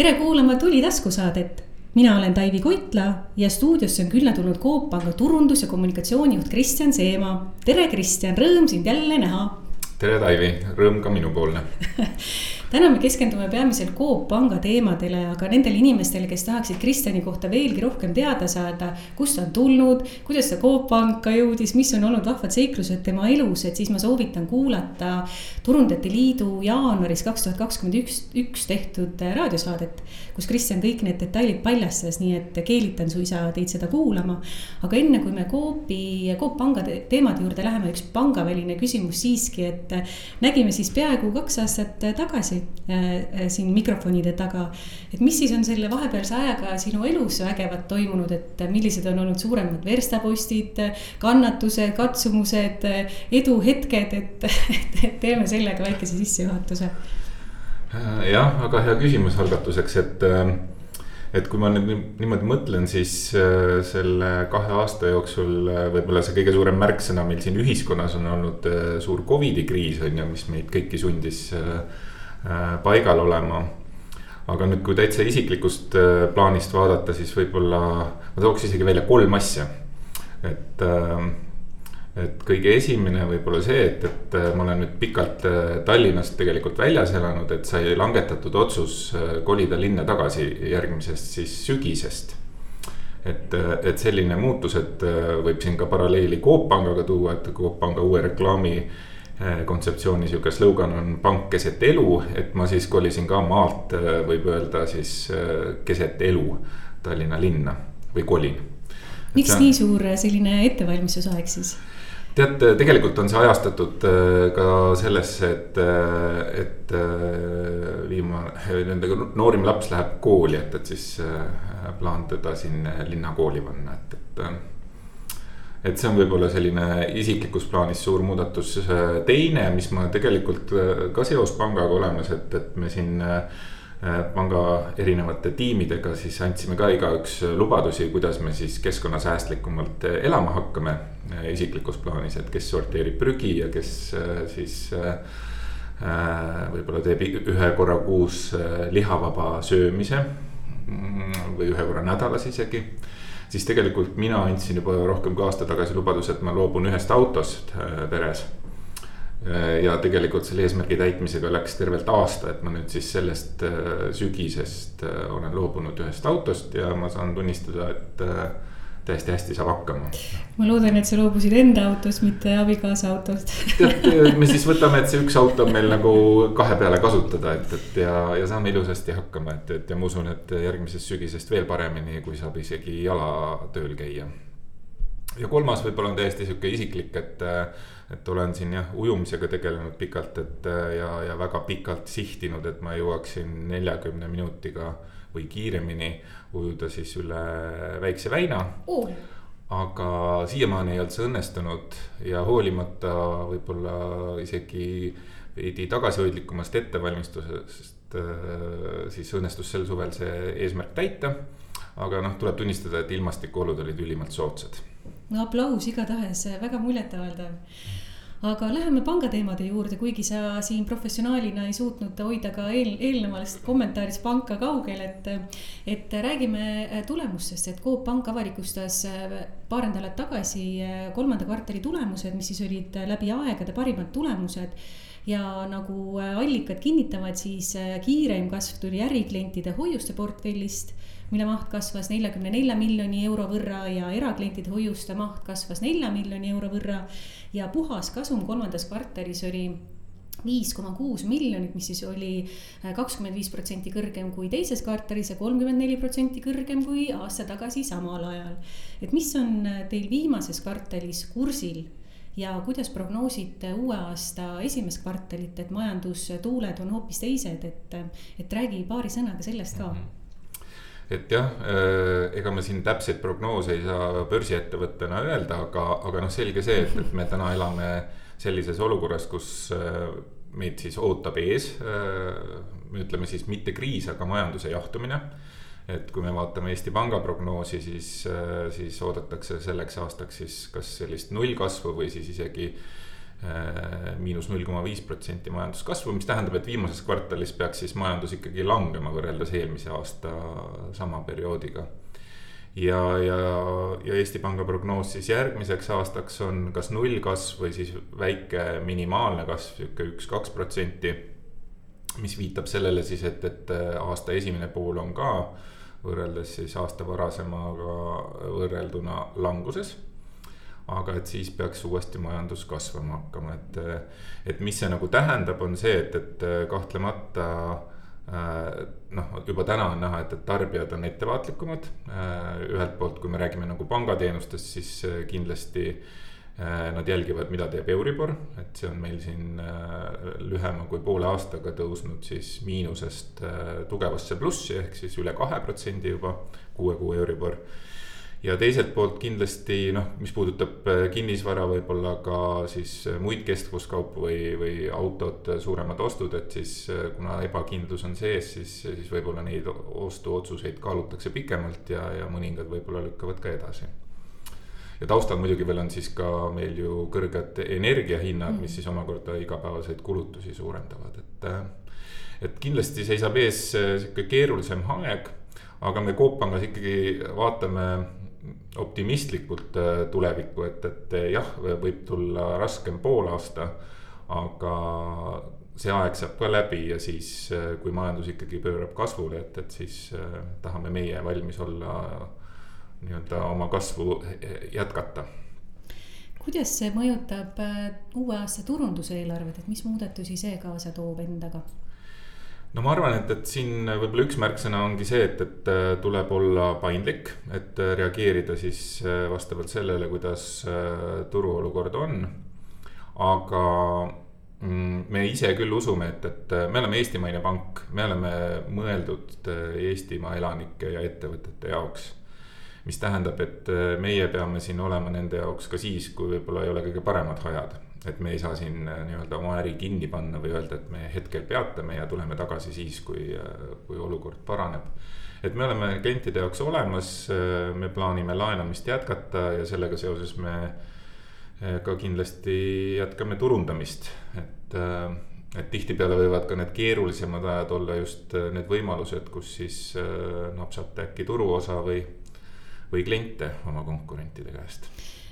tere kuulama Tuli taskusaadet. mina olen Taivi Koitla ja stuudiosse on külla tulnud Coop Panga turundus- ja kommunikatsioonijuht Kristjan Seema. tere, Kristjan, rõõm sind jälle näha. tere, Taivi, rõõm ka minupoolne täna me keskendume peamiselt Coop Panga teemadele, aga nendele inimestele, kes tahaksid Kristjani kohta veelgi rohkem teada saada, kust ta on tulnud, kuidas ta Coop Panka jõudis, mis on olnud vahvad seiklused tema elus, et siis ma soovitan kuulata Turundajate Liidu jaanuaris kaks tuhat kakskümmend üks, üks tehtud raadiosaadet, kus Kristjan kõik need detailid paljastas, nii et keelitan suisa teid seda kuulama. aga enne kui me Coopi, Coop Panga teemade juurde läheme, üks pangaväline küsimus siiski, et nägime siis peaaegu kaks aastat tagasi siin mikrofonide taga. et mis siis on selle vahepealse ajaga sinu elus vägevat toimunud, et millised on olnud suuremad verstapostid, kannatused, katsumused, eduhetked, et, et, teeme sellega väikese sissejuhatuse. jah, väga hea küsimus algatuseks, et et kui ma nüüd niimoodi mõtlen, siis äh, selle kahe aasta jooksul äh, võib-olla see kõige suurem märksõna meil siin ühiskonnas on olnud äh, suur Covidi kriis on ju, mis meid kõiki sundis paigal olema. aga nüüd, kui täitsa isiklikust plaanist vaadata, siis võib-olla ma tooks isegi välja kolm asja, et et kõige esimene võib-olla see, et, et äh, ma olen nüüd pikalt äh, Tallinnast tegelikult väljas elanud, et sai langetatud otsus äh, kolida linna tagasi järgmisest siis sügisest. et, et selline muutus, et võib siin ka paralleeli Coop Pangaga tuua, et Coop Panga uue reklaami kontseptsiooni sihuke slogan on pank keset elu, et ma siis kolisin ka maalt, võib öelda siis keset elu Tallinna linna või kolin. miks nii suur selline ettevalmistusaeg siis? tead, tegelikult on see ajastatud äh, ka sellesse, et, äh, et äh, viimane, nende noorim laps läheb kooli, et, et siis plaan teda siin linnakooli panna, et, et. Et see on võib-olla selline isiklikus plaanis suur muudatus. teine, mis ma tegelikult ka seos pangaga olemas, et, et me siin panga erinevate tiimidega siis andsime ka igaüks lubadusi, kuidas me siis keskkonnasäästlikumalt elama hakkame isiklikus plaanis, et kes sorteerib prügi ja kes äh, siis äh, äh, võib-olla teeb ühe korra kuus lihavaba söömise mm, või ühe korra nädalas isegi. Siis tegelikult mina andsin juba rohkem kui aasta tagasi lubaduse, et ma loobun ühest autost peres. ja tegelikult selle eesmärgi täitmisega läks tervelt aasta, et ma nüüd siis sellest sügisest olen loobunud ühest autost ja ma saan tunnistada, et täiesti hästi saab hakkama. ma loodan, et sa loobusid enda autost, mitte abikaasa autost. me siis võtame, et see üks auto on meil nagu kahe peale kasutada, et, et ja, ja saame ilusasti hakkama, et, et ja ma usun, et järgmisest sügisest veel paremini, kui saab isegi jala tööl käia. ja kolmas võib-olla on täiesti sihuke isiklik, et, et olen siin jah, ujumisega tegelenud pikalt, et ja, ja väga pikalt sihtinud, et ma jõuaksin neljakümne minutiga või kiiremini ujuda siis üle Väikse väina oh.. aga siiamaani ei olnud see õnnestunud ja hoolimata võib-olla isegi veidi tagasihoidlikumast ettevalmistusest, äh, siis õnnestus sel suvel see eesmärk täita. aga noh, tuleb tunnistada, et ilmastikuolud olid ülimalt soodsad. no aplaus igatahes, väga muljetavaldav aga läheme pangateemade juurde, kuigi sa siin professionaalina ei suutnud hoida ka eel, eelnevast kommentaarist panka kaugel, et. et räägime tulemustest, et Coop Pank avalikustas paar nädalat tagasi kolmanda kvartali tulemused, mis siis olid läbi aegade parimad tulemused ja nagu allikad kinnitavad, siis kiireim kasv tuli äriklientide hoiuste portfellist mille maht kasvas neljakümne nelja miljoni euro võrra ja eraklientide hoiuste maht kasvas nelja miljoni euro võrra. ja puhaskasum kolmandas kvartalis oli viis koma kuus miljonit, mis siis oli äh, kakskümmend viis protsenti kõrgem kui teises kvartalis ja kolmkümmend neli protsenti kõrgem kui aasta tagasi samal ajal. et mis on äh, teil viimases kvartalis kursil ja kuidas prognoosite uue aasta esimest kvartalit, et majandustuuled on hoopis teised, et, et räägi paari sõnaga sellest ka mm. -hmm et jah, äh, ega me siin täpseid prognoose ei saa börsiettevõttena öelda, aga, aga noh, selge see, et, et me täna elame sellises olukorras, kus äh, meid siis ootab ees. Äh, me ütleme siis mitte kriis, aga majanduse jahtumine. et kui me vaatame Eesti Panga prognoosi, siis, siis oodatakse selleks aastaks siis kas sellist nullkasvu või siis isegi miinus null koma viis protsenti majanduskasvu, mis tähendab, et viimases kvartalis peaks siis majandus ikkagi langema võrreldes eelmise aasta sama perioodiga ja, ja, ja Eesti Panga prognoos siis järgmiseks aastaks on kas nullkasv või siis väike minimaalne kasv, sihuke üks-kaks protsenti. mis viitab sellele siis, et, et aasta esimene pool on ka võrreldes siis aasta varasemaga võrrelduna languses aga et siis peaks uuesti majandus kasvama hakkama, et, et mis see nagu tähendab, on see, et, et kahtlemata Äh, noh, juba täna on näha, et, et tarbijad on ettevaatlikumad. Äh, ühelt poolt, kui me räägime nagu pangateenustest, siis äh, kindlasti nad jälgivad, mida teeb Euribor, et see on meil siin lühema kui poole aastaga tõusnud siis miinusest tugevasse plussi ehk siis üle kahe protsendi juba, kuue kuu Euribor ja teiselt poolt kindlasti noh, mis puudutab äh, kinnisvara, võib-olla ka siis äh, muid kestvuskaupu või, või autod, äh, suuremad ostud, et siis kuna ebakindlus on sees, siis, siis võib-olla neid ostuotsuseid kaalutakse pikemalt ja, ja mõningad võib-olla lükkavad ka edasi. ja taustal muidugi veel on siis ka meil ju kõrged energiahinnad mis siis omakorda igapäevaseid kulutusi suurendavad, et. et kindlasti seisab ees sihuke keerulisem aeg aga me Coop Pangas ikkagi vaatame optimistlikult äh, tulevikku, et, et äh, jah, võib tulla raskem poolaasta. aga see aeg saab ka läbi ja siis, äh, kui majandus ikkagi pöörab kasvule, et, et siis tahame meie valmis olla nii-öelda oma kasvu jätkata kuidas see mõjutab uue aasta turunduseelarvet, et mis muudatusi see kaasa toob endaga? No ma arvan, et, et siin võib-olla üks märksõna ongi see, et, et äh, tuleb olla paindlik, et äh, reageerida siis äh, vastavalt sellele, kuidas turuolukord on. aga mm, me ise küll usume, et, et me oleme eestimaine pank, me oleme mõeldud Eestimaa elanike ja ettevõtete jaoks. mis tähendab, et meie peame siin olema nende jaoks ka siis, kui võib-olla ei ole kõige paremad ajad et me ei saa siin äh, nii-öelda oma äri kinni panna või öelda, et me hetkel peatame ja tuleme tagasi siis, kui, äh, kui olukord paraneb. et me oleme klientide jaoks olemas, äh, me plaanime laenamist jätkata ja sellega seoses me ka kindlasti jätkame turundamist, et et tihtipeale võivad ka need keerulisemad ajad olla just need võimalused, kus siis napsata äkki turuosa või, või kliente oma konkurentide käest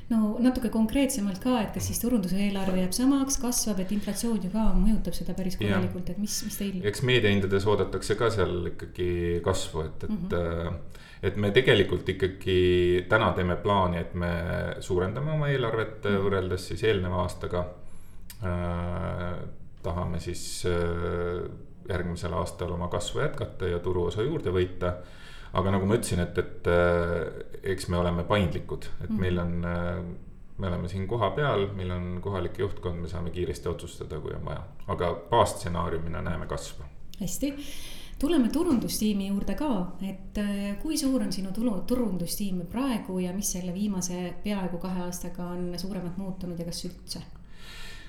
no natuke konkreetsemalt ka, et kas siis turunduse eelarve jääb samaks, kasvab, et inflatsioon ju ka mõjutab seda päris korralikult, et mis, mis teil? eks meediahindades oodatakse ka seal ikkagi kasvu, et, et mm. -hmm et me tegelikult ikkagi täna teeme plaani, et me suurendame oma eelarvet mm -hmm. võrreldes siis eelneva aastaga äh,. tahame siis äh, järgmisel aastal oma kasvu jätkata ja turuosa juurde võita aga nagu ma ütlesin, et, et äh, eks me oleme paindlikud, et mm. meil on, äh, me oleme siin kohapeal, meil on kohalik juhtkond, me saame kiiresti otsustada, kui on vaja, aga baasstsenaariumina näeme kasvu. hästi tuleme turundustiimi juurde ka, et äh, kui suur on sinu tulu, turundustiim praegu ja mis selle viimase peaaegu kahe aastaga on suuremalt muutunud ja kas üldse?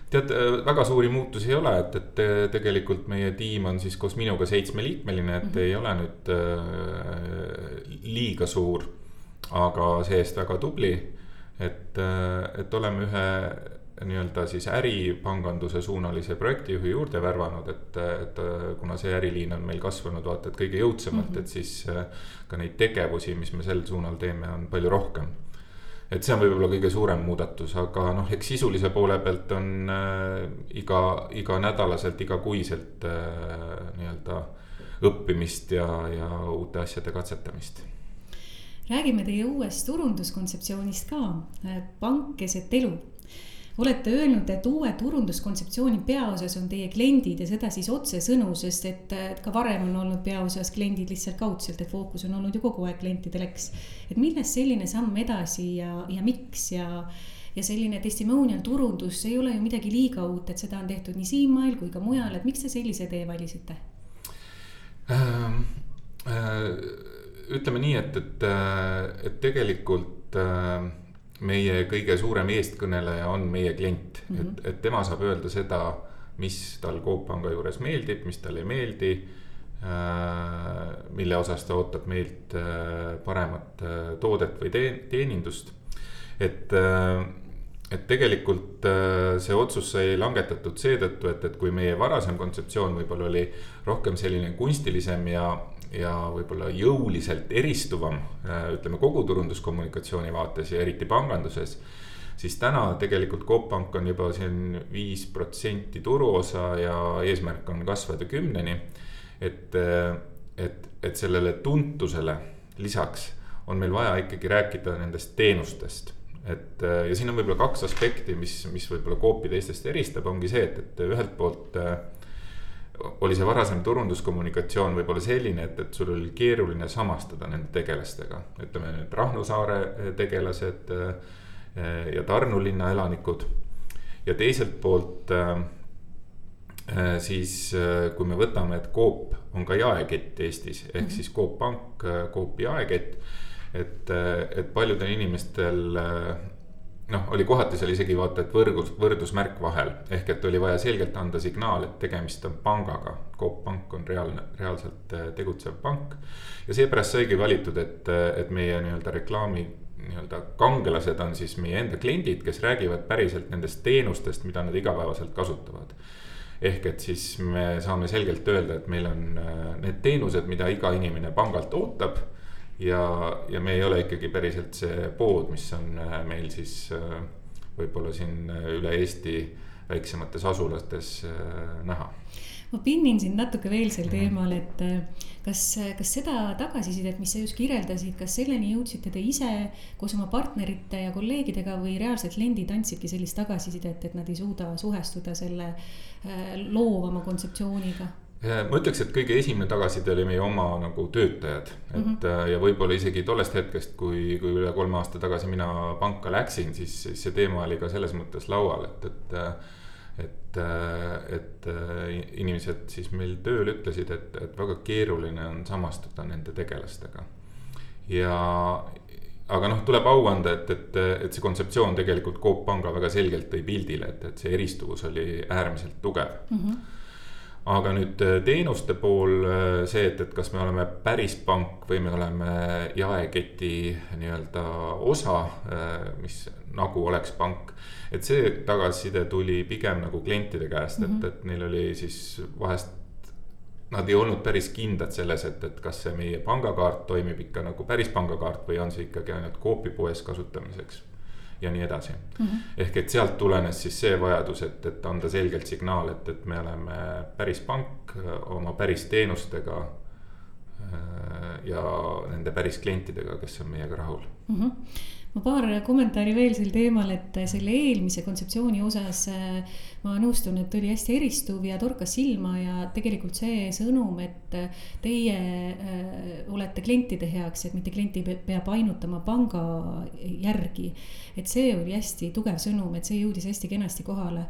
Tead, äh, väga suuri muutusi ei ole, et, et äh, tegelikult meie tiim on siis koos minuga seitsmeliikmeline, et mm -hmm. ei ole nüüd äh, liiga suur. aga see-eest väga tubli, et, äh, et oleme ühe nii-öelda siis äripanganduse suunalise projektijuhi juurde värvanud, et, et kuna see äriliin on meil kasvanud vaata et kõige jõudsamalt mm, -hmm. et siis ka neid tegevusi, mis me sel suunal teeme, on palju rohkem et see on võib-olla kõige suurem muudatus, aga noh, eks sisulise poole pealt on äh, iga, iganädalaselt, igakuiselt äh, nii-öelda õppimist ja, ja uute asjade katsetamist. räägime teie uuest turunduskontseptsioonist ka, äh, pank keset elu olete öelnud, et uue turunduskontseptsiooni peaosas on teie kliendid ja seda siis otsesõnu, sest et ka varem on olnud peaosas kliendid lihtsalt kaudselt, et fookus on olnud ju kogu aeg klientidel, eks. et millest selline samm edasi ja, ja miks ja, ja selline testimonial turundus, see ei ole ju midagi liiga uut, et seda on tehtud nii siinmail kui ka mujal, et miks te sellise tee valisite ähm,? Äh, ütleme nii, et, et, äh, et tegelikult äh, meie kõige suurem eestkõneleja on meie klient mm, -hmm. et, et tema saab öelda seda, mis tal Coop Panga juures meeldib, mis talle ei meeldi äh,. mille osas ta ootab meilt äh, paremat äh, toodet või teen, teenindust. et et tegelikult see otsus sai langetatud seetõttu, et, et kui meie varasem kontseptsioon võib-olla oli rohkem selline kunstilisem ja, ja võib-olla jõuliselt eristuvam, ütleme kogu turunduskommunikatsiooni vaates ja eriti panganduses siis täna tegelikult Coop Pank on juba siin viis protsenti turuosa ja eesmärk on kasvada kümneni. et, et, et sellele tuntusele lisaks on meil vaja ikkagi rääkida nendest teenustest et ja siin on võib-olla kaks aspekti, mis, mis võib-olla Coopi teistest eristab, ongi see, et, et ühelt poolt äh, oli see varasem turunduskommunikatsioon võib-olla selline, et, et sul oli keeruline samastada nende tegelastega. ütleme need Rahnu saare tegelased äh, Eh, ja Tarnu linna elanikud. ja teiselt poolt siis, kui me võtame, et Coop on ka jaekett Eestis ehk -hmm. siis Coop Pank, Coopi jaekett. Et, et paljudel inimestel noh, oli kohati seal isegi vaata, et võrgus, võrdusmärk vahel. ehk et oli vaja selgelt anda signaal, et tegemist on pangaga. Coop Pank on reaalne, reaalselt tegutsev pank. ja seepärast saigi valitud, et, et meie nii-öelda reklaami nii-öelda kangelased on siis meie enda kliendid, kes räägivad päriselt nendest teenustest, mida nad igapäevaselt kasutavad. ehk et siis me saame selgelt öelda, et meil on äh, need teenused, mida iga inimene pangalt ootab. Ja, ja me ei ole ikkagi päriselt see pood, mis on äh, meil siis äh, võib-olla siin üle Eesti väiksemates asulates näha ma pinnin sind natuke veel sel mhm. teemal, et äh, kas, kas seda tagasisidet, mis sa just kirjeldasid, kas selleni jõudsite te ise koos oma partnerite ja kolleegidega või reaalselt kliendid andsidki sellist tagasisidet, et nad ei suuda suhestuda selle äh, loovama kontseptsiooniga? Ma ütleks, et kõige esimene tagasiside oli meie oma nagu töötajad, et mm -hmm. ja võib-olla isegi tollest hetkest, kui, kui üle kolme aasta tagasi mina panka läksin, siis, see teema oli ka selles mõttes laual, et, et et, äh, et äh, inimesed siis meil tööl ütlesid, et, et väga keeruline on samastuda nende tegelastega. ja, aga noh, tuleb au anda, et, et, et see kontseptsioon tegelikult Coop Panga väga selgelt tõi pildile, et, et see eristuvus oli äärmiselt tugev mm. -hmm aga nüüd äh, teenuste pool see, et, et kas me oleme päris pank või me oleme jaeketi nii-öelda osa, mis nagu oleks pank. et see tagasiside tuli pigem nagu klientide käest mm, -hmm. et, mhm. et neil oli siis vahest. Nad ei olnud päris kindlad selles, et, et kas see meie pangakaart toimib ikka nagu päris pangakaart või on see ikkagi ainult Coopi poes kasutamiseks ja nii edasi mm. -hmm. ehk et sealt tulenes siis see vajadus, et, et anda selgelt signaal, et, et me oleme päris pank oma päris teenustega. Äh, ja nende päris klientidega, kes on meiega rahul mm. -hmm ma paar kommentaari veel sel teemal, et selle eelmise kontseptsiooni osas äh, ma nõustun, et oli hästi eristuv ja torkas silma ja tegelikult see sõnum, et teie äh, olete klientide heaks, et mitte klienti pea painutama panga järgi. et see oli hästi tugev sõnum, et see jõudis hästi kenasti kohale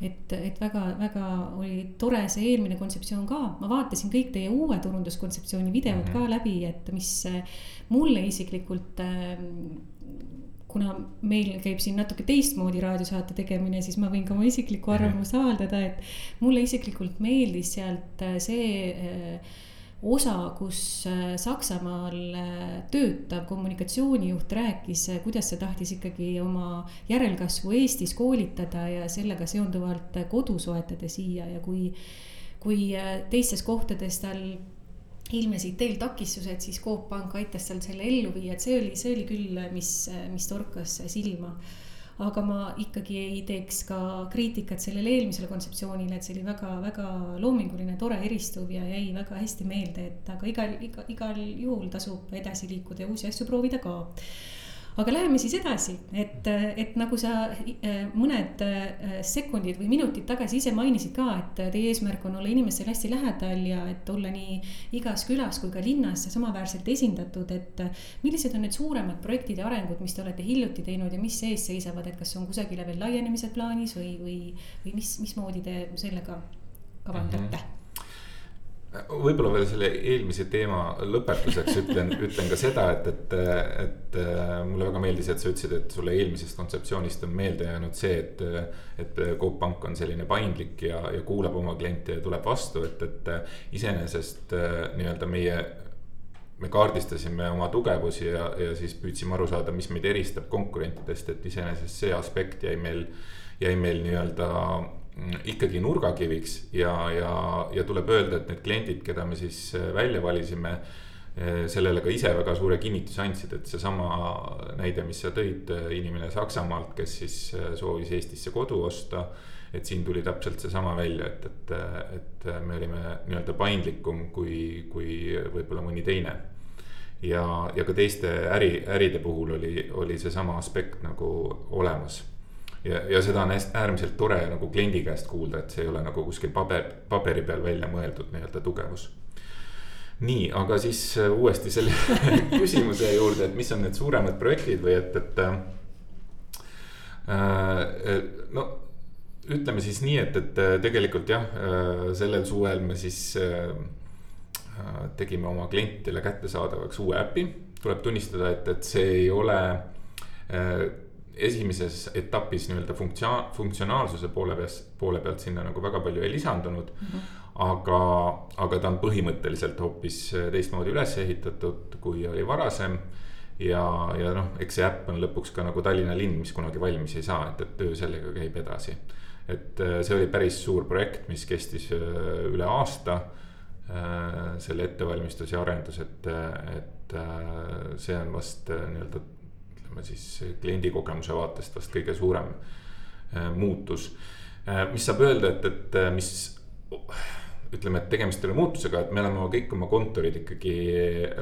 et, et väga-väga oli tore see eelmine kontseptsioon ka, ma vaatasin kõik teie uue turunduskontseptsiooni videod mm -hmm. ka läbi, et mis mulle isiklikult äh, kuna meil käib siin natuke teistmoodi raadiosaate tegemine, siis ma võin ka oma isiklikku arvamust avaldada, et mulle isiklikult meeldis sealt äh, see äh, osa, kus äh, Saksamaal töötav kommunikatsioonijuht rääkis, kuidas ta tahtis ikkagi oma järelkasvu Eestis koolitada ja sellega seonduvalt kodu soetada siia ja kui, kui teistes kohtades tal ilmnesid teel takistused, siis Coop Pank aitas tal selle ellu viia, et see oli, see oli küll, mis, mis torkas silma. Aga ma ikkagi ei teeks ka kriitikat sellele eelmisele kontseptsioonile, et see oli väga-väga loominguline, tore, eristuv ja jäi väga hästi meelde, et aga igal, iga, igal juhul tasub edasi liikuda ja uusi asju proovida ka aga läheme siis edasi, et, et nagu sa äh, mõned äh, sekundid või minutid tagasi ise mainisid ka, et teie eesmärk on olla inimestele hästi lähedal ja et olla nii igas külas kui ka linnas samaväärselt esindatud, et millised on need suuremad projektid ja arengud, mis te olete hiljuti teinud ja mis ees seisavad, et kas on kusagile veel laienemised plaanis või, või, või mis, mismoodi te sellega kavandate? Mm? -hmm võib-olla veel selle eelmise teema lõpetuseks ütlen, ütlen ka seda, et, et, et mulle väga meeldis, et sa ütlesid, et sulle eelmisest kontseptsioonist on meelde jäänud see, et. et Coop Pank on selline paindlik ja, ja kuulab oma kliente ja tuleb vastu, et, et iseenesest nii-öelda meie me kaardistasime oma tugevusi ja, ja siis püüdsime aru saada, mis meid eristab konkurentidest, et iseenesest see aspekt jäi meil, jäi meil nii-öelda ikkagi nurgakiviks ja, ja, ja tuleb öelda, et need kliendid, keda me siis äh, välja valisime äh, sellele ka ise väga suure kinnituse andsid, et seesama näide, mis sa tõid, inimene Saksamaalt, kes siis soovis Eestisse kodu osta et siin tuli täpselt seesama välja, et, et, et me olime nii-öelda paindlikum kui, kui võib-olla mõni teine. ja, ja ka teiste äri, äride puhul oli, oli seesama aspekt nagu olemas. Ja, ja seda on äärmiselt tore nagu kliendi käest kuulda, et see ei ole nagu kuskil paber, paberi peal välja mõeldud nii-öelda tugevus nii, aga siis uuesti selle küsimuse juurde, et mis on need suuremad projektid või et, et äh,. no ütleme siis nii, et, et äh, tegelikult jah, äh, sellel suvel me siis äh, tegime oma klientidele kättesaadavaks uue äpi. tuleb tunnistada, et, et see ei ole esimeses etapis nii-öelda funktsia-, funktsionaalsuse poole peas, poole pealt sinna nagu väga palju ei lisandunud mm. -hmm. aga, aga ta on põhimõtteliselt hoopis teistmoodi üles ehitatud, kui oli varasem ja, ja noh, eks see äpp on lõpuks ka nagu Tallinna linn, mis kunagi valmis ei saa, et, et töö sellega käib edasi et äh, see oli päris suur projekt, mis kestis äh, üle aasta. Äh, selle ettevalmistus ja arendus, et, et see on vast nii-öelda ütleme siis kliendi kogemuse vaatest vast kõige suurem muutus. mis saab öelda, et, et mis ütleme, et tegemist ei ole muutusega, et me oleme kõik oma kontorid ikkagi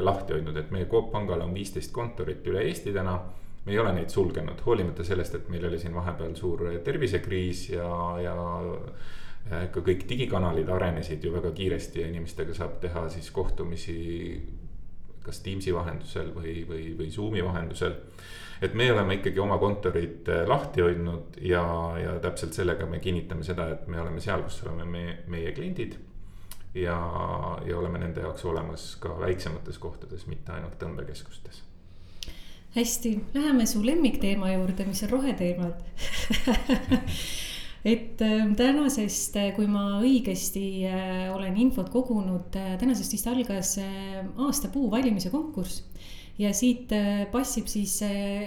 lahti hoidnud, et meie Coop Pangal on viisteist kontorit üle Eesti täna me ei ole neid sulgenud, hoolimata sellest, et meil oli siin vahepeal suur tervisekriis ja, ja ka kõik digikanalid arenesid ju väga kiiresti ja inimestega saab teha siis kohtumisi kas Teamsi vahendusel või, või, või Zoom'i vahendusel. Et me oleme ikkagi oma kontorid lahti hoidnud ja, ja täpselt sellega me kinnitame seda, et me oleme seal, kus oleme meie, meie kliendid. ja, ja oleme nende jaoks olemas ka väiksemates kohtades, mitte ainult tõmbekeskustes hästi, läheme su lemmikteema juurde, mis on roheteemad et ähm, tänasest, äh, kui ma õigesti äh, olen infot kogunud, äh, tänasest vist algas aastapuu valimise konkurss. Ja siit passib siis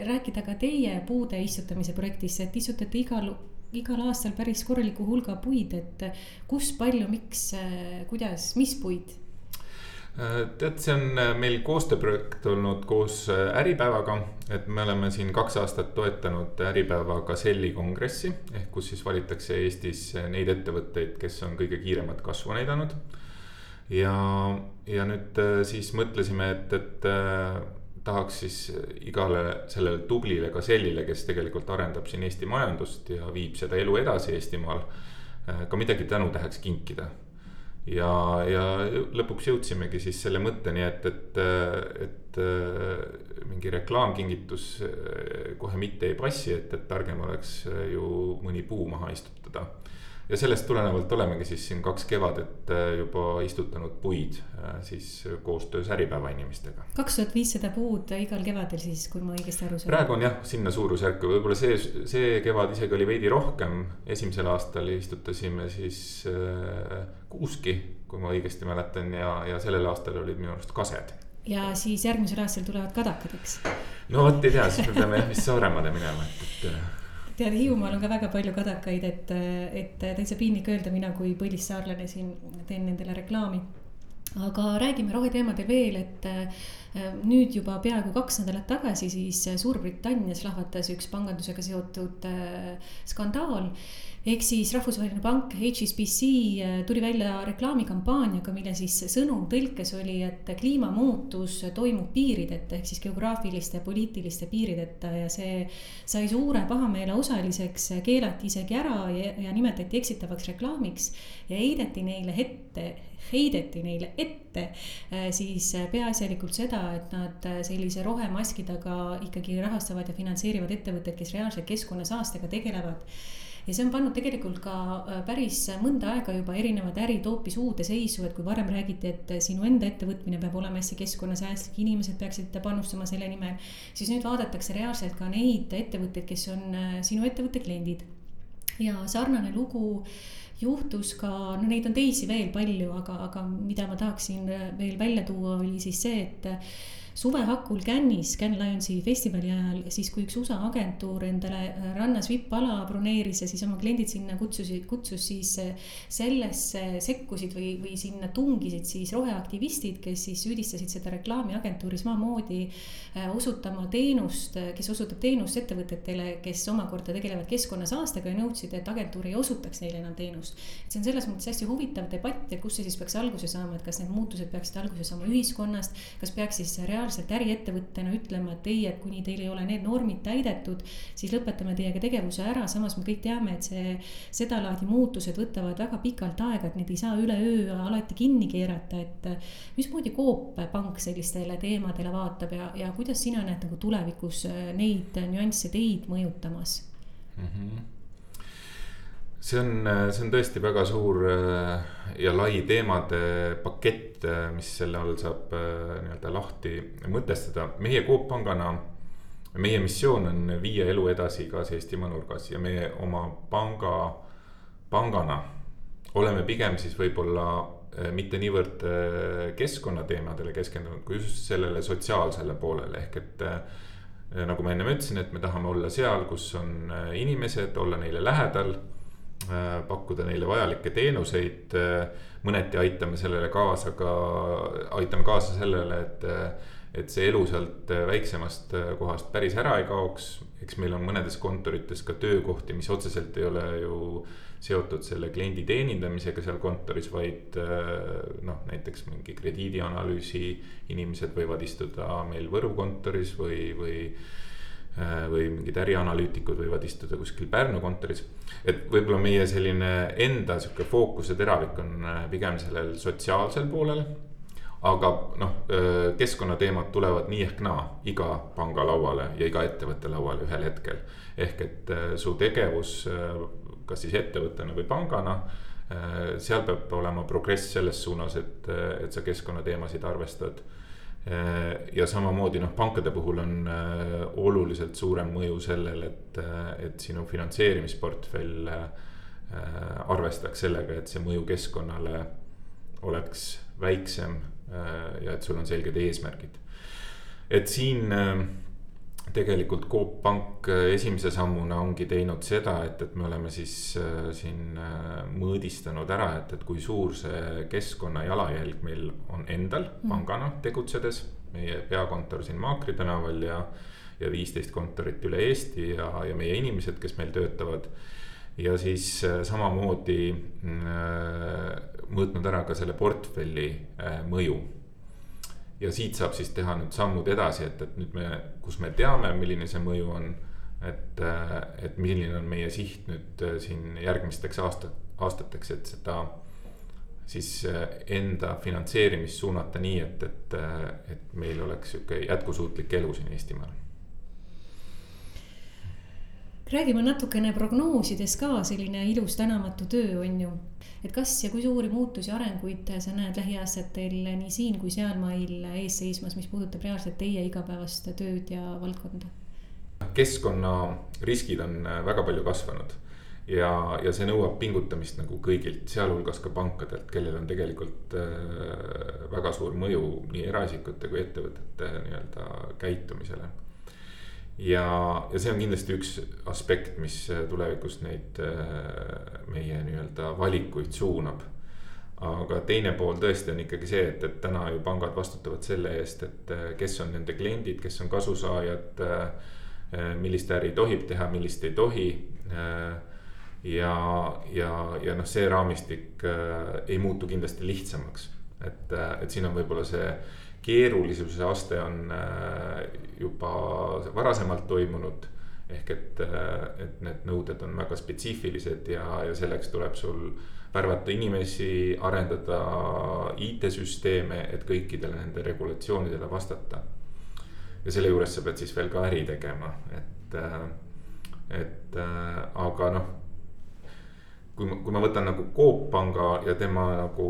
rääkida ka teie puude istutamise projektist, et istutate igal, igal aastal päris korraliku hulga puid, et kus, palju, miks, kuidas, mis puid Äh, tead, see on äh, meil koostööprojekt olnud koos äh, Äripäevaga, et me oleme siin kaks aastat toetanud Äripäeva Gazelli kongressi ehk kus siis valitakse Eestis neid ettevõtteid, kes on kõige kiiremat kasvu näidanud. ja, ja nüüd siis mõtlesime, et, et tahaks siis igale sellele tublile Gazellile, kes tegelikult arendab siin Eesti majandust ja viib seda elu edasi Eestimaal, ka midagi tänutäheks kinkida. Ja, ja lõpuks jõudsimegi siis selle mõtteni, et, et, et mingi reklaamkingitus kohe mitte ei passi, et, et targem oleks ju mõni puu maha istutada ja sellest tulenevalt olemegi siis siin kaks kevadet äh, juba istutanud puid äh, siis koostöös Äripäeva inimestega. kaks tuhat viissada puud igal kevadel siis, kui ma õigesti aru saan? praegu on jah, sinna suurusjärku, võib-olla see, see kevad isegi oli veidi rohkem. esimesel aastal istutasime siis äh, kuuski, kui ma õigesti mäletan ja, ja sellel aastal olid minu arust kased ja siis järgmisel aastal tulevad kadakad, eks? no vot ei tea, siis me peame jah vist Saaremaale minema, et, et tead, Hiiumaal on ka väga palju kadakaid, et, et täitsa piinlik öelda, mina kui põlissaarlane siin teen nendele reklaami. aga räägime roheteemadel veel, et nüüd juba peaaegu kaks nädalat tagasi siis Suurbritannias lahvatas üks pangandusega seotud äh, skandaal. Ehk siis rahvusvaheline pank HSBC äh, tuli välja reklaamikampaaniaga, mille siis sõnum tõlkes oli, et kliimamuutus toimub piirideta ehk siis geograafiliste, poliitiliste piirideta ja see sai suure pahameele osaliseks, keelati isegi ära ja, ja nimetati eksitavaks reklaamiks ja heideti neile ette heideti neile ette äh, siis peaasjalikult seda, et nad äh, sellise rohemaski taga ikkagi rahastavad ja finantseerivad ettevõtteid, kes reaalselt keskkonnasaastega tegelevad. Ja see on pannud tegelikult ka äh, päris mõnda aega juba erinevad ärid hoopis uude seisu, et kui varem räägiti, et sinu enda ettevõtmine peab olema hästi keskkonnasäästlik, inimesed peaksid panustama selle nimel, siis nüüd vaadatakse reaalselt ka neid ettevõtteid, kes on äh, sinu ettevõtte kliendid. Ja sarnane lugu juhtus ka, no neid on teisi veel palju, aga, aga mida ma tahaksin veel välja tuua, oli siis see, et suve hakul Cannes'is, Cannes Lionsi festivali ajal, siis kui üks USA agentuur endale äh, rannas vippala broneeris ja siis oma kliendid sinna kutsusid, kutsus siis äh, sellesse sekkusid või, või sinna tungisid siis roheaktivistid, kes siis süüdistasid seda reklaamiagentuuri samamoodi äh, osutama teenust, kes osutab teenust ettevõtetele, kes omakorda tegelevad keskkonnasaastega ja nõudsid, et agentuur ei osutaks neile enam teenust. et see on selles mõttes hästi huvitav debatt, et kust see siis peaks alguse saama, et kas need muutused peaksid alguse saama ühiskonnast, kas peaks siis reaalselt reaalselt äriettevõttena ütlema, et ei, et kuni teil ei ole need normid täidetud, siis lõpetame teiega tegevuse ära, samas me kõik teame, et see, sedalaadi muutused võtavad väga pikalt aega, et neid ei saa üleöö alati kinni keerata, et mismoodi Coop Pank sellistele teemadele vaatab ja, ja kuidas sina näed nagu tulevikus neid nüansse teid mõjutamas? Mm? -hmm see on, see on tõesti väga suur äh, ja lai teemade pakett, äh, mis selle all saab äh, nii-öelda lahti mõtestada. meie Coop Pangana, meie missioon on viia elu edasi igas Eestimaa nurgas ja meie oma panga, pangana oleme pigem siis võib-olla mitte niivõrd keskkonnateemadele keskendunud, kui just sellele sotsiaalsele poolele ehk et nagu ma ennem ütlesin, et me tahame olla seal, kus on inimesed, olla neile lähedal Äh, pakkuda neile vajalikke teenuseid. Äh, mõneti aitame sellele kaasa ka, aitame kaasa sellele, et, et see elu sealt väiksemast kohast päris ära ei kaoks. eks meil on mõnedes kontorites ka töökohti, mis otseselt ei ole ju seotud selle kliendi teenindamisega seal kontoris, vaid äh, noh, näiteks mingi krediidianalüüsi inimesed võivad istuda meil Võru kontoris või, või Äh, või mingid ärianalüütikud võivad istuda kuskil Pärnu kontoris. et võib-olla meie selline enda sihuke fookuse teravik on äh, pigem sellel sotsiaalsel poolel. aga noh, äh, keskkonnateemad tulevad nii ehk naa iga panga lauale ja iga ettevõtte lauale ühel hetkel. ehk et su tegevus, kas siis ettevõttena või pangana seal peab olema progress selles suunas, et, et sa keskkonnateemasid arvestad Äh, ja samamoodi noh, pankade puhul on äh, oluliselt suurem mõju sellel, et, äh, et sinu finantseerimisportfell arvestaks sellega, et see mõju keskkonnale oleks väiksem ja et sul on selged eesmärgid. et siin tegelikult Coop Pank äh, esimese sammuna ongi teinud seda, et, et me oleme siis äh, siin äh, mõõdistanud ära, et, et kui suur see keskkonna jalajälg meil on endal mm. pangana tegutsedes. meie peakontor siin Maakri tänaval ja, ja viisteist kontorit üle Eesti ja, ja meie inimesed, kes meil töötavad. ja siis samamoodi äh, mõõtnud ära ka selle portfelli mõju ja siit saab siis teha nüüd sammud edasi, et, et nüüd me, kus me teame, milline see mõju on. et, et milline on meie siht nüüd äh, siin järgmisteks aasta, aastateks, et seda siis äh, enda finantseerimist suunata nii, et, et, äh, et meil oleks sihuke jätkusuutlik elu siin Eestimaal räägime natukene prognoosides ka, selline ilus tänamatu töö on ju. et kas ja kui suuri muutusi, arenguid sa näed lähiaastatel nii siin kui sealmail ees seismas, mis puudutab reaalselt teie igapäevast tööd ja valdkonda? keskkonnariskid on äh, väga palju kasvanud ja, ja see nõuab pingutamist nagu kõigilt, sealhulgas ka pankadelt, kellel on tegelikult äh, väga suur mõju nii eraisikute kui ettevõtete nii-öelda käitumisele ja, ja see on kindlasti üks aspekt, mis tulevikus neid äh, meie nii-öelda valikuid suunab. aga teine pool tõesti on ikkagi see, et, et täna ju pangad vastutavad selle eest, et äh, kes on nende kliendid, kes on kasusaajad. Äh, millist äri tohib teha, millist ei tohi. ja, ja, ja noh, see raamistik ei muutu kindlasti lihtsamaks, et, et siin on võib-olla see keerulisuse aste on äh, juba varasemalt toimunud. ehk et, äh, et need nõuded on väga spetsiifilised ja, ja selleks tuleb sul värvata inimesi, arendada IT-süsteeme, et kõikidele nende regulatsioonidele vastata. ja selle juures sa pead siis veel ka äri tegema, et, äh, et aga noh. kui ma, kui ma võtan nagu Coop Panga ja tema nagu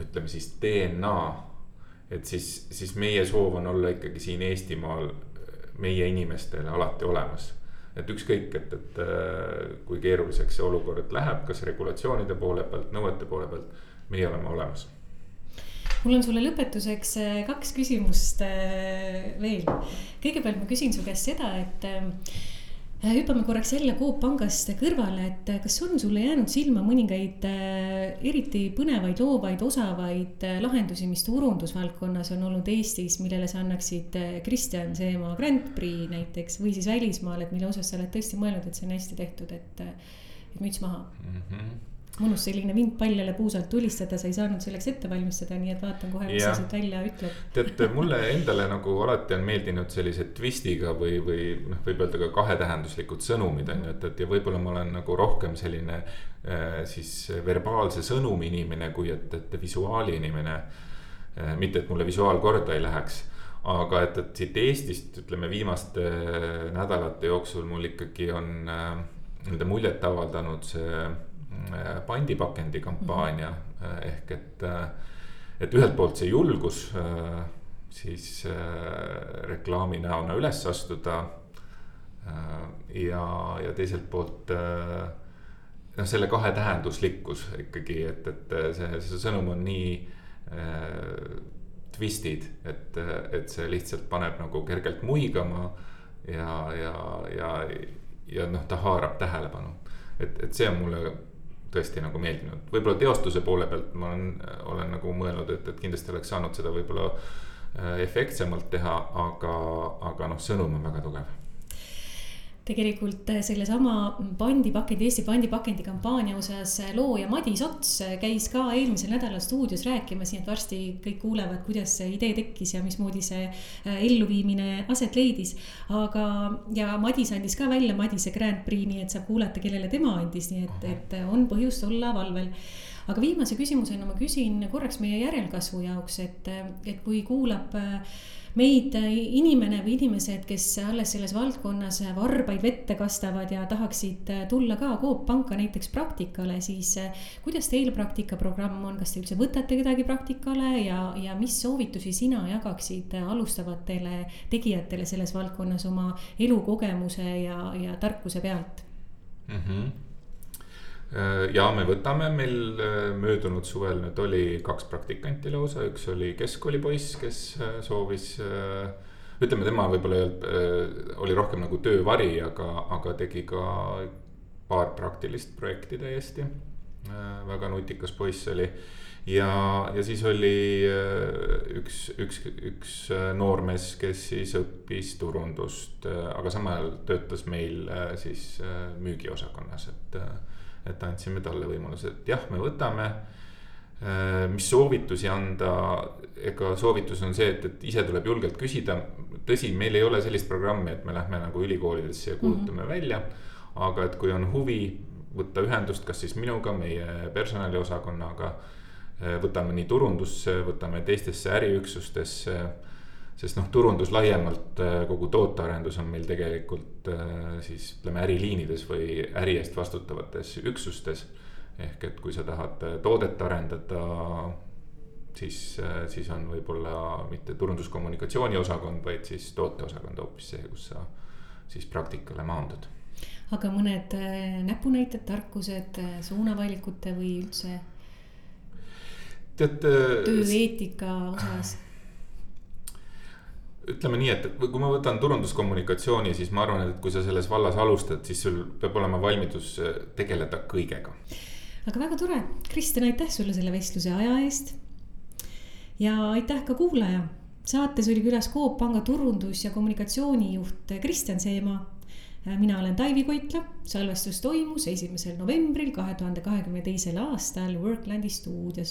ütleme siis DNA et siis, siis meie soov on olla ikkagi siin Eestimaal meie inimestele alati olemas. et ükskõik, et, et äh, kui keeruliseks see olukord läheb, kas regulatsioonide poole pealt, nõuete poole pealt, meie oleme olemas mul on sulle lõpetuseks äh, kaks küsimust äh, veel. kõigepealt ma küsin su käest seda, et Äh, hüppame korraks jälle Coop pangast kõrvale, et äh, kas on sulle jäänud silma mõningaid äh, eriti põnevaid, loovaid, osavaid lahendusi, mis turundusvaldkonnas on olnud Eestis, millele sa annaksid Kristjan Seemaa Grand Prix näiteks või siis välismaal, et mille osas sa oled tõesti mõelnud, et see on hästi tehtud, et, et müts maha mm? -hmm mõnus selline vindpall jälle puusalt tulistada, sa ei saanud selleks ette valmistada, nii et vaatan kohe, mis sa siit välja ütled. tead, mulle endale nagu alati on meeldinud sellise twist'iga või, või noh, võib öelda ka kahetähenduslikud sõnumid on ju, et, et ja võib-olla ma olen nagu rohkem selline äh, siis verbaalse sõnumi inimene, kui et, et visuaali inimene äh,. mitte, et mulle visuaal korda ei läheks aga et, et siit Eestist ütleme viimaste nädalate jooksul mul ikkagi on äh, nii-öelda muljet avaldanud see Äh, pandipakendi kampaania mm -hmm. ehk et, äh, et ühelt poolt see julgus siis reklaami näona üles astuda. ja, ja teiselt poolt noh, selle kahetähenduslikkus ikkagi, et, et see, see sõnum on nii twist'id, et, et see lihtsalt paneb nagu kergelt muigama ja, ja, ja, ja noh, ta haarab tähelepanu. et, et see on mulle tõesti nagu meeldinud, võib-olla teostuse poole pealt ma olen, olen nagu mõelnud, et, et kindlasti oleks saanud seda võib-olla äh, efektsemalt teha, aga, aga noh, sõnum on väga tugev tegelikult äh, sellesama pandipakendi, Eesti pandipakendi kampaania osas äh, looja Madis Ots äh, käis ka eelmisel nädalal stuudios rääkimas, nii et varsti kõik kuulevad, kuidas see idee tekkis ja mismoodi see elluviimine aset leidis. aga, ja Madis andis ka välja Madise Grand Prix, nii et saab kuulata, kellele tema andis, nii et, et on põhjust olla valvel aga viimase küsimusena ma küsin korraks meie järelkasvu jaoks, et, et kui kuulab äh, meid äh, inimene või inimesed, kes alles selles valdkonnas varbaid vette kastavad ja tahaksid äh, tulla ka Coop Panka näiteks praktikale, siis äh, kuidas teil praktikaprogramm on, kas te üldse võtate kedagi praktikale ja, ja mis soovitusi sina jagaksid alustavatele tegijatele selles valdkonnas oma elukogemuse ja, ja tarkuse pealt mm? -hmm ja me võtame, meil möödunud suvel nüüd oli kaks praktikanti lausa, üks oli keskkoolipoiss, kes soovis. ütleme, tema võib-olla ei olnud, oli rohkem nagu töövari, aga, aga tegi ka paar praktilist projekti täiesti. väga nutikas poiss oli ja, ja siis oli üks, üks, üks noormees, kes siis õppis turundust, aga samal ajal töötas meil siis müügiosakonnas, et et andsime talle võimaluse, et jah, me võtame. Äh, mis soovitusi anda, ega soovitus on see, et, et ise tuleb julgelt küsida. tõsi, meil ei ole sellist programmi, et me lähme nagu ülikoolidesse ja kuulutame mm -hmm. välja. aga et kui on huvi võtta ühendust, kas siis minuga, meie personaliosakonnaga. Äh, võtame nii turundusse, võtame teistesse äriüksustesse sest noh, turundus laiemalt, äh, kogu tootearendus on meil tegelikult äh, siis ütleme äriliinides või äri eest vastutavates üksustes. ehk et kui sa tahad äh, toodet arendada, siis, siis on võib-olla mitte turunduskommunikatsiooni osakond, vaid siis tooteosakond hoopis see, kus sa siis praktikale maandud. aga mõned näpunäited, tarkused suunavalikute või üldse? tead. tööeetika osas ütleme nii, et kui ma võtan turunduskommunikatsiooni, siis ma arvan, et kui sa selles vallas alustad, siis sul peab olema valmidus äh, tegeleda kõigega. aga väga tore, Kristjan, aitäh sulle selle vestluse aja eest. ja aitäh ka kuulaja. saates oli külas Coop Panga turundus- ja kommunikatsioonijuht Kristjan Seemaa. Äh, mina olen Taivi Koitla, salvestus toimus esimesel novembril kahe tuhande kahekümne teisel aastal Worklandi stuudios